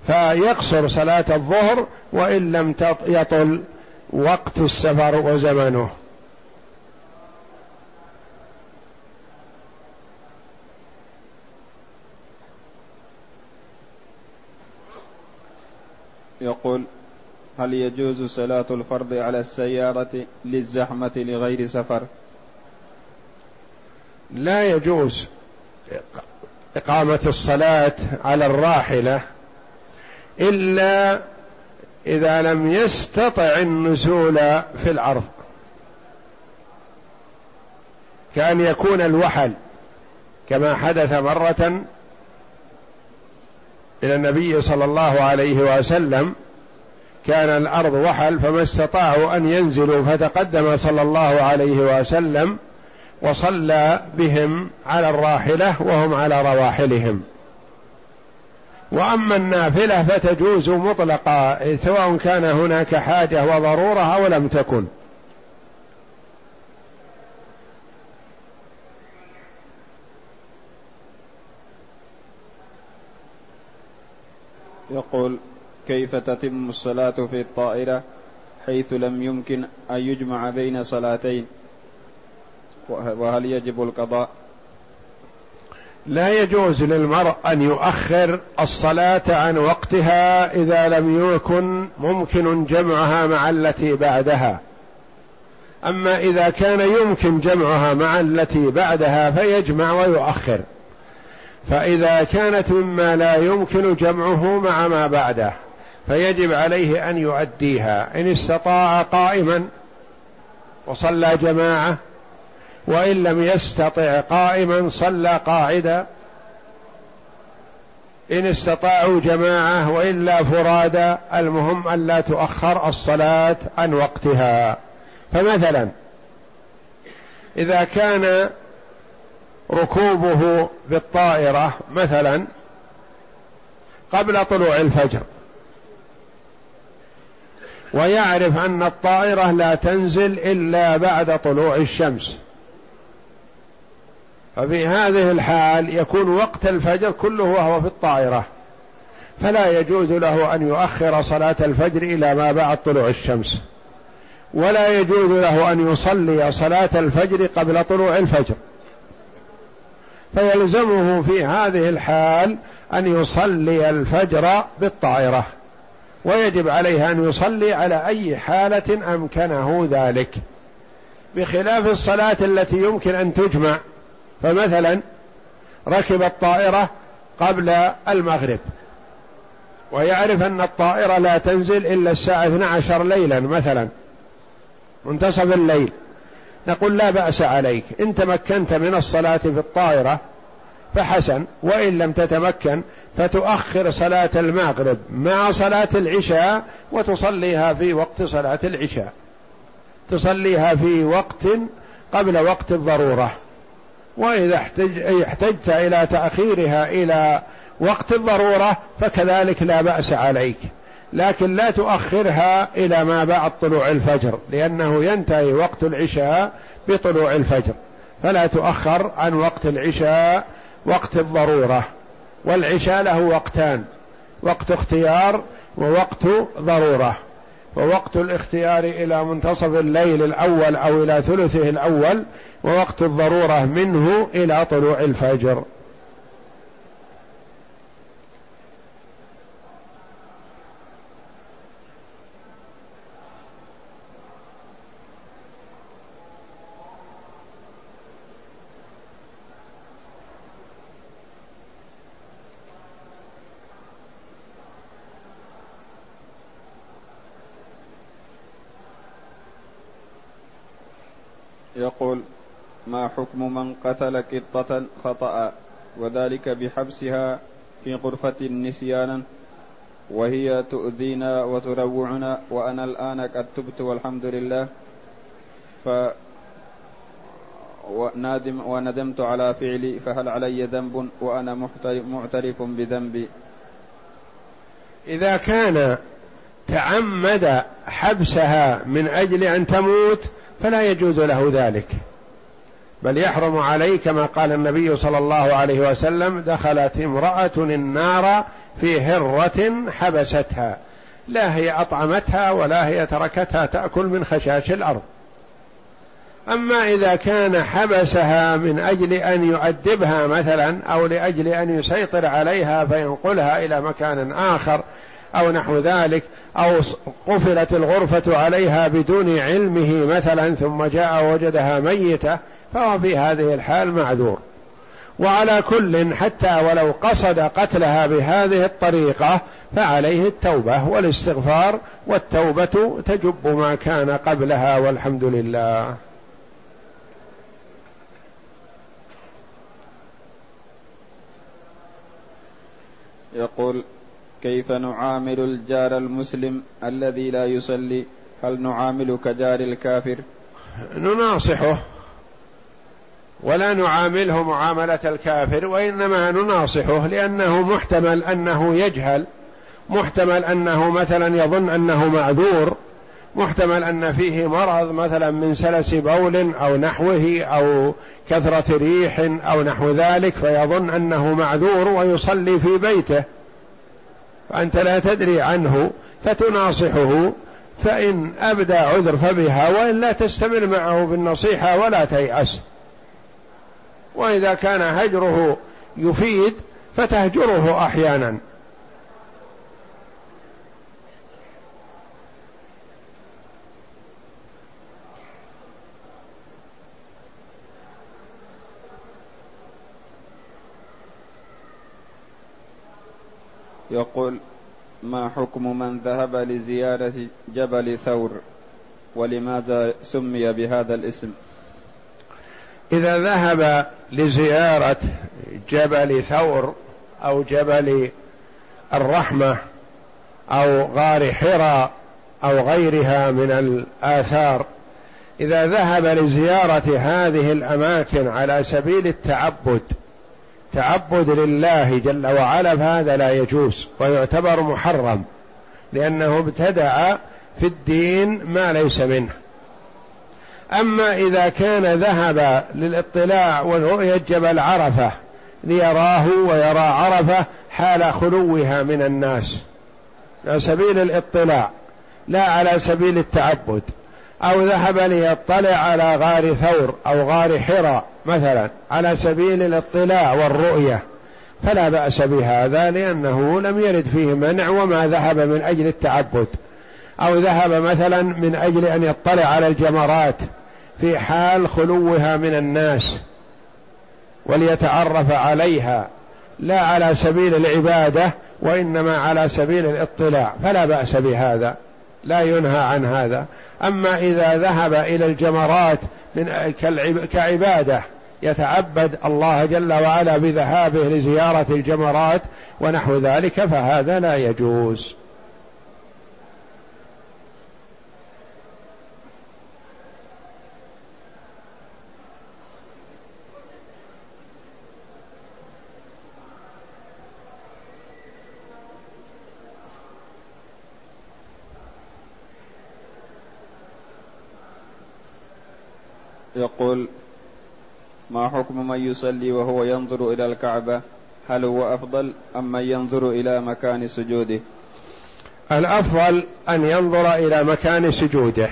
فيقصر صلاة الظهر وإن لم يطل وقت السفر وزمنه. يقول هل يجوز صلاة الفرض على السيارة للزحمة لغير سفر؟ لا يجوز. إقامة الصلاة على الراحلة إلا إذا لم يستطع النزول في الأرض كأن يكون الوحل كما حدث مرة إلى النبي صلى الله عليه وسلم كان الأرض وحل فما استطاعوا أن ينزلوا فتقدم صلى الله عليه وسلم وصلى بهم على الراحلة وهم على رواحلهم. وأما النافلة فتجوز مطلقا سواء كان هناك حاجة وضرورة أو لم تكن. يقول كيف تتم الصلاة في الطائرة حيث لم يمكن أن يجمع بين صلاتين؟ وهل يجب القضاء؟ لا يجوز للمرء أن يؤخر الصلاة عن وقتها إذا لم يكن ممكن جمعها مع التي بعدها. أما إذا كان يمكن جمعها مع التي بعدها فيجمع ويؤخر. فإذا كانت مما لا يمكن جمعه مع ما بعده فيجب عليه أن يؤديها. إن استطاع قائما وصلى جماعة وإن لم يستطع قائما صلى قاعدا. إن استطاعوا جماعة وإلا فرادا المهم أن لا تؤخر الصلاة عن وقتها. فمثلا إذا كان ركوبه بالطائرة مثلا قبل طلوع الفجر ويعرف أن الطائرة لا تنزل إلا بعد طلوع الشمس. ففي هذه الحال يكون وقت الفجر كله وهو في الطائرة. فلا يجوز له أن يؤخر صلاة الفجر إلى ما بعد طلوع الشمس. ولا يجوز له أن يصلي صلاة الفجر قبل طلوع الفجر. فيلزمه في هذه الحال أن يصلي الفجر بالطائرة. ويجب عليه أن يصلي على أي حالة أمكنه ذلك. بخلاف الصلاة التي يمكن أن تجمع فمثلا ركب الطائرة قبل المغرب ويعرف أن الطائرة لا تنزل إلا الساعة 12 ليلا مثلا منتصف الليل. نقول لا بأس عليك إن تمكنت من الصلاة في الطائرة فحسن وإن لم تتمكن فتؤخر صلاة المغرب مع صلاة العشاء وتصليها في وقت صلاة العشاء. تصليها في وقت قبل وقت الضرورة. وإذا احتج احتجت إلى تأخيرها إلى وقت الضرورة فكذلك لا بأس عليك. لكن لا تؤخرها إلى ما بعد طلوع الفجر لأنه ينتهي وقت العشاء بطلوع الفجر. فلا تؤخر عن وقت العشاء وقت الضرورة. والعشاء له وقتان وقت اختيار ووقت ضرورة. ووقت الاختيار إلى منتصف الليل الأول أو إلى ثلثه الأول ووقت الضرورة منه إلى طلوع الفجر. يقول ما حكم من قتل قطة خطأ وذلك بحبسها في غرفة نسيانا وهي تؤذينا وتروعنا وأنا الآن قد تبت والحمد لله. ف ونادم وندمت على فعلي فهل علي ذنب؟ وأنا معترف بذنبي إذا كان تعمد حبسها من أجل أن تموت فلا يجوز له ذلك. بل يحرم عليه كما قال النبي صلى الله عليه وسلم دخلت امرأة النار في هرة حبستها. لا هي أطعمتها ولا هي تركتها تأكل من خشاش الأرض. أما إذا كان حبسها من أجل أن يؤدبها مثلا أو لأجل أن يسيطر عليها فينقلها إلى مكان آخر أو نحو ذلك أو قفلت الغرفة عليها بدون علمه مثلا ثم جاء وجدها ميتة فهو في هذه الحال معذور. وعلى كل حتى ولو قصد قتلها بهذه الطريقة فعليه التوبة والاستغفار والتوبة تجب ما كان قبلها والحمد لله. يقول كيف نعامل الجار المسلم الذي لا يصلي؟ هل نعامل كجار الكافر؟ نناصحه. ولا نعامله معاملة الكافر وإنما نناصحه لأنه محتمل أنه يجهل محتمل أنه مثلا يظن أنه معذور محتمل أن فيه مرض مثلا من سلس بول أو نحوه أو كثرة ريح أو نحو ذلك فيظن أنه معذور ويصلي في بيته. فأنت لا تدري عنه فتناصحه فإن أبدى عذر فبها وإن لا تستمر معه بالنصيحة ولا تيأس. وإذا كان هجره يفيد فتهجره أحيانا. يقول ما حكم من ذهب لزيارة جبل ثور ولماذا سمي بهذا الاسم؟ إذا ذهب لزيارة جبل ثور أو جبل الرحمة أو غار حراء أو غيرها من الآثار إذا ذهب لزيارة هذه الأماكن على سبيل التعبد تعبد لله جل وعلا فهذا لا يجوز ويعتبر محرم لأنه ابتدع في الدين ما ليس منه. أما إذا كان ذهب للاطلاع ورؤيه جبل عرفة ليراه ويرى عرفة حال خلوها من الناس. على سبيل الاطلاع لا على سبيل التعبد. أو ذهب ليطلع على غار ثور أو غار حراء مثلا على سبيل الاطلاع والرؤية. فلا بأس بهذا لأنه لم يرد فيه منع وما ذهب من أجل التعبد. أو ذهب مثلا من أجل أن يطلع على الجمرات. في حال خلوها من الناس وليتعرف عليها لا على سبيل العبادة وإنما على سبيل الاطلاع فلا بأس بهذا لا ينهى عن هذا. أما إذا ذهب إلى الجمرات من كعبادة يتعبد الله جل وعلا بذهابه لزيارة الجمرات ونحو ذلك فهذا لا يجوز. يقول ما حكم من يصلي وهو ينظر إلى الكعبة؟ هل هو أفضل أم من ينظر إلى مكان سجوده؟ الأفضل أن ينظر إلى مكان سجوده.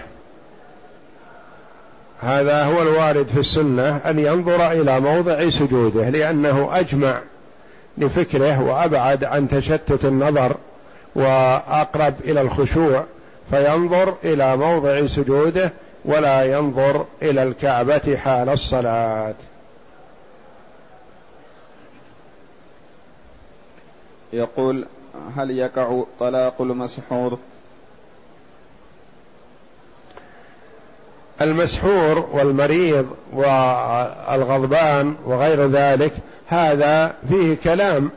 هذا هو الوارد في السنة أن ينظر إلى موضع سجوده لأنه أجمع لفكره وأبعد عن تشتت النظر وأقرب إلى الخشوع فينظر إلى موضع سجوده ولا ينظر إلى الكعبة حال الصلاة. يقول هل يقع طلاق المسحور؟ المسحور والمريض والغضبان وغير ذلك هذا فيه كلام.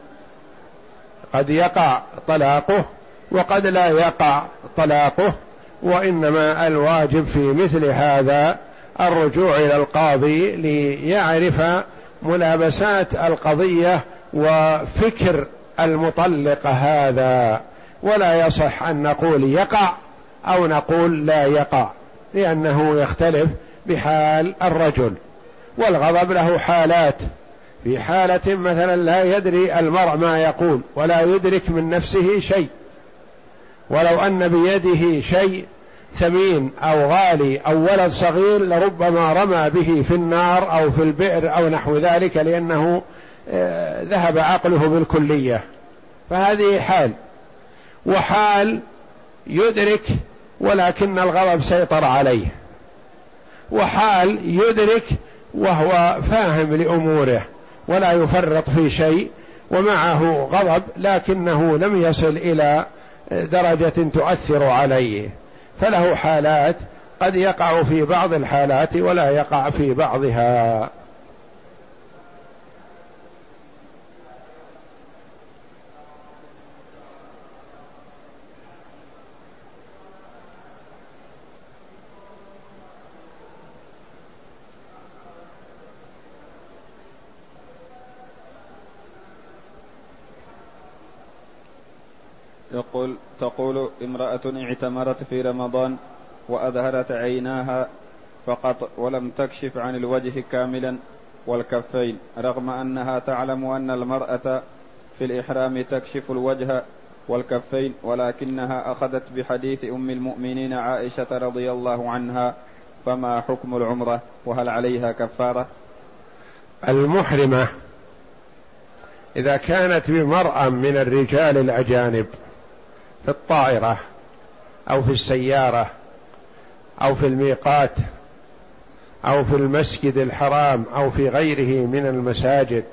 قد يقع طلاقه وقد لا يقع طلاقه. وإنما الواجب في مثل هذا الرجوع إلى القاضي ليعرف ملابسات القضية وفكر المطلق هذا. ولا يصح أن نقول يقع أو نقول لا يقع لأنه يختلف بحال الرجل. والغضب له حالات. في حالة مثلا لا يدري المرء ما يقول ولا يدرك من نفسه شيء. ولو أن بيده شيء ثمين أو غالي أو ولد صغير لربما رمى به في النار أو في البئر أو نحو ذلك لأنه آه، ذهب عقله بالكلية. فهذه حال. وحال يدرك ولكن الغضب سيطر عليه. وحال يدرك وهو فاهم لأموره ولا يفرط في شيء ومعه غضب لكنه لم يصل إلى درجة تؤثر عليه. فله حالات قد يقع في بعض الحالات ولا يقع في بعضها. يقول تقول امرأة اعتمرت في رمضان وأظهرت عيناها فقط ولم تكشف عن الوجه كاملا والكفين رغم أنها تعلم أن المرأة في الإحرام تكشف الوجه والكفين ولكنها أخذت بحديث أم المؤمنين عائشة رضي الله عنها فما حكم العمرة؟ وهل عليها كفارة؟ المحرمة إذا كانت بمرأة من الرجال الأجانب في الطائرة أو في السيارة أو في الميقات أو في المسجد الحرام أو في غيره من المساجد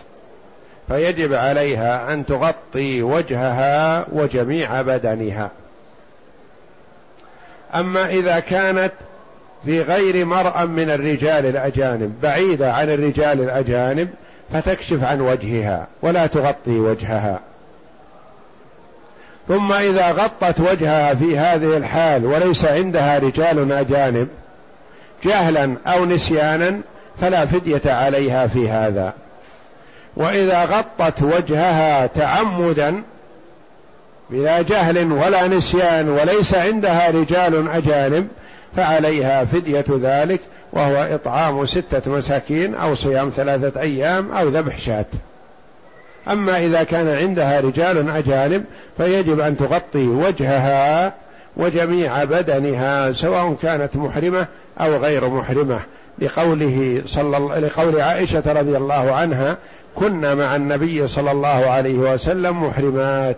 فيجب عليها أن تغطي وجهها وجميع بدنها. أما إذا كانت في غير مرأى من الرجال الأجانب بعيدة عن الرجال الأجانب فتكشف عن وجهها ولا تغطي وجهها. ثم إذا غطت وجهها في هذه الحال وليس عندها رجال أجانب جهلا أو نسيانا فلا فدية عليها في هذا. وإذا غطت وجهها تعمدا بلا جهل ولا نسيان وليس عندها رجال أجانب فعليها فدية ذلك وهو إطعام ستة مساكين أو صيام ثلاثة أيام أو ذبح شاة. أما إذا كان عندها رجال أجانب فيجب أن تغطي وجهها وجميع بدنها سواء كانت محرمة أو غير محرمة. لقوله صلى لقول عائشة رضي الله عنها كنا مع النبي صلى الله عليه وسلم محرمات.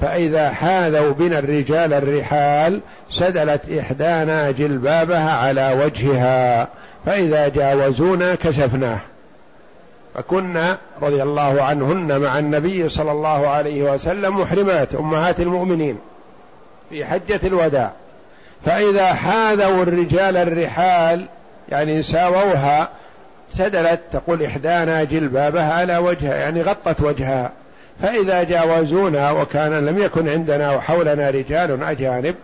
فإذا حاذوا بنا الرجال الرحال سدلت إحدانا جلبابها على وجهها فإذا جاوزونا كشفناه. فكنا رضي الله عنهن مع النبي صلى الله عليه وسلم محرمات أمهات المؤمنين في حجة الوداع. فإذا حاذوا الرجال الرحال يعني ساووها سدلت تقول إحدانا جلبابها على وجهها يعني غطت وجهها. فإذا جاوزونا وكان لم يكن عندنا وحولنا رجال أجانب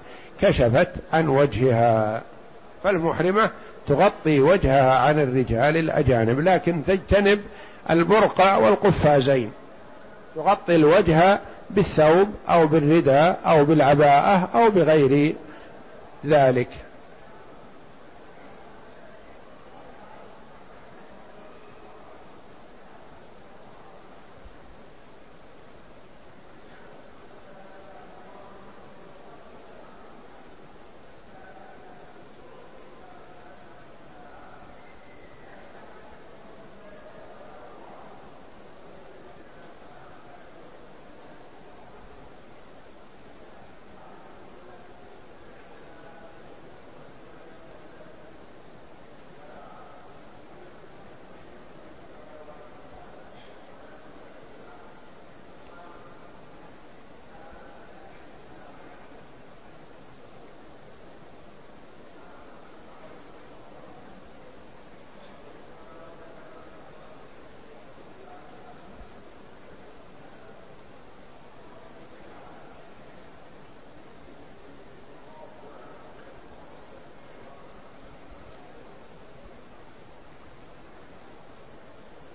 كشفت عن وجهها. فالمحرمة تغطي وجهها عن الرجال الأجانب لكن تجتنب البرقع والقفازين. تغطي الوجه بالثوب أو بالرداء أو بالعباءة أو بغير ذلك.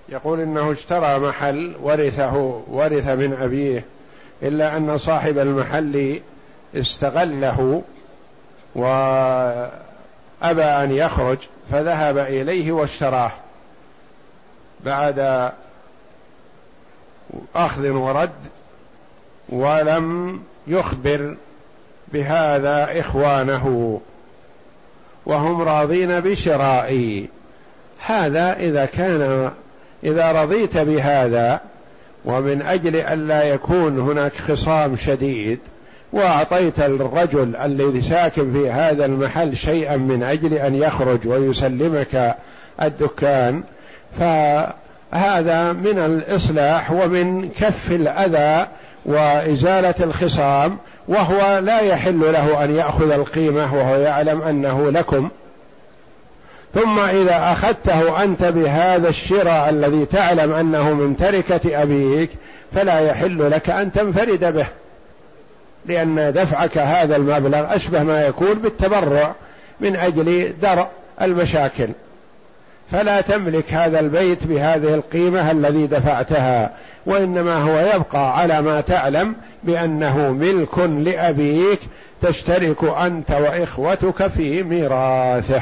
يقول إنه اشترى محل ورثه ورث من أبيه إلا أن صاحب المحل استغله وأبى أن يخرج فذهب إليه واشتراه. بعد أخذ ورد ولم يخبر بهذا إخوانه وهم راضين بشرائي. هذا إذا كان إذا رضيت بهذا ومن أجل الا يكون هناك خصام شديد وأعطيت الرجل الذي ساكن في هذا المحل شيئا من أجل أن يخرج ويسلمك الدكان فهذا من الإصلاح ومن كف الأذى وإزالة الخصام وهو لا يحل له أن يأخذ القيمة وهو يعلم أنه لكم ثم إذا أخذته أنت بهذا الشراء الذي تعلم أنه من تركة أبيك فلا يحل لك أن تنفرد به. لأن دفعك هذا المبلغ أشبه ما يكون بالتبرع من أجل درء المشاكل. فلا تملك هذا البيت بهذه القيمة الذي دفعتها وإنما هو يبقى على ما تعلم بأنه ملك لأبيك تشترك أنت وإخوتك في ميراثه.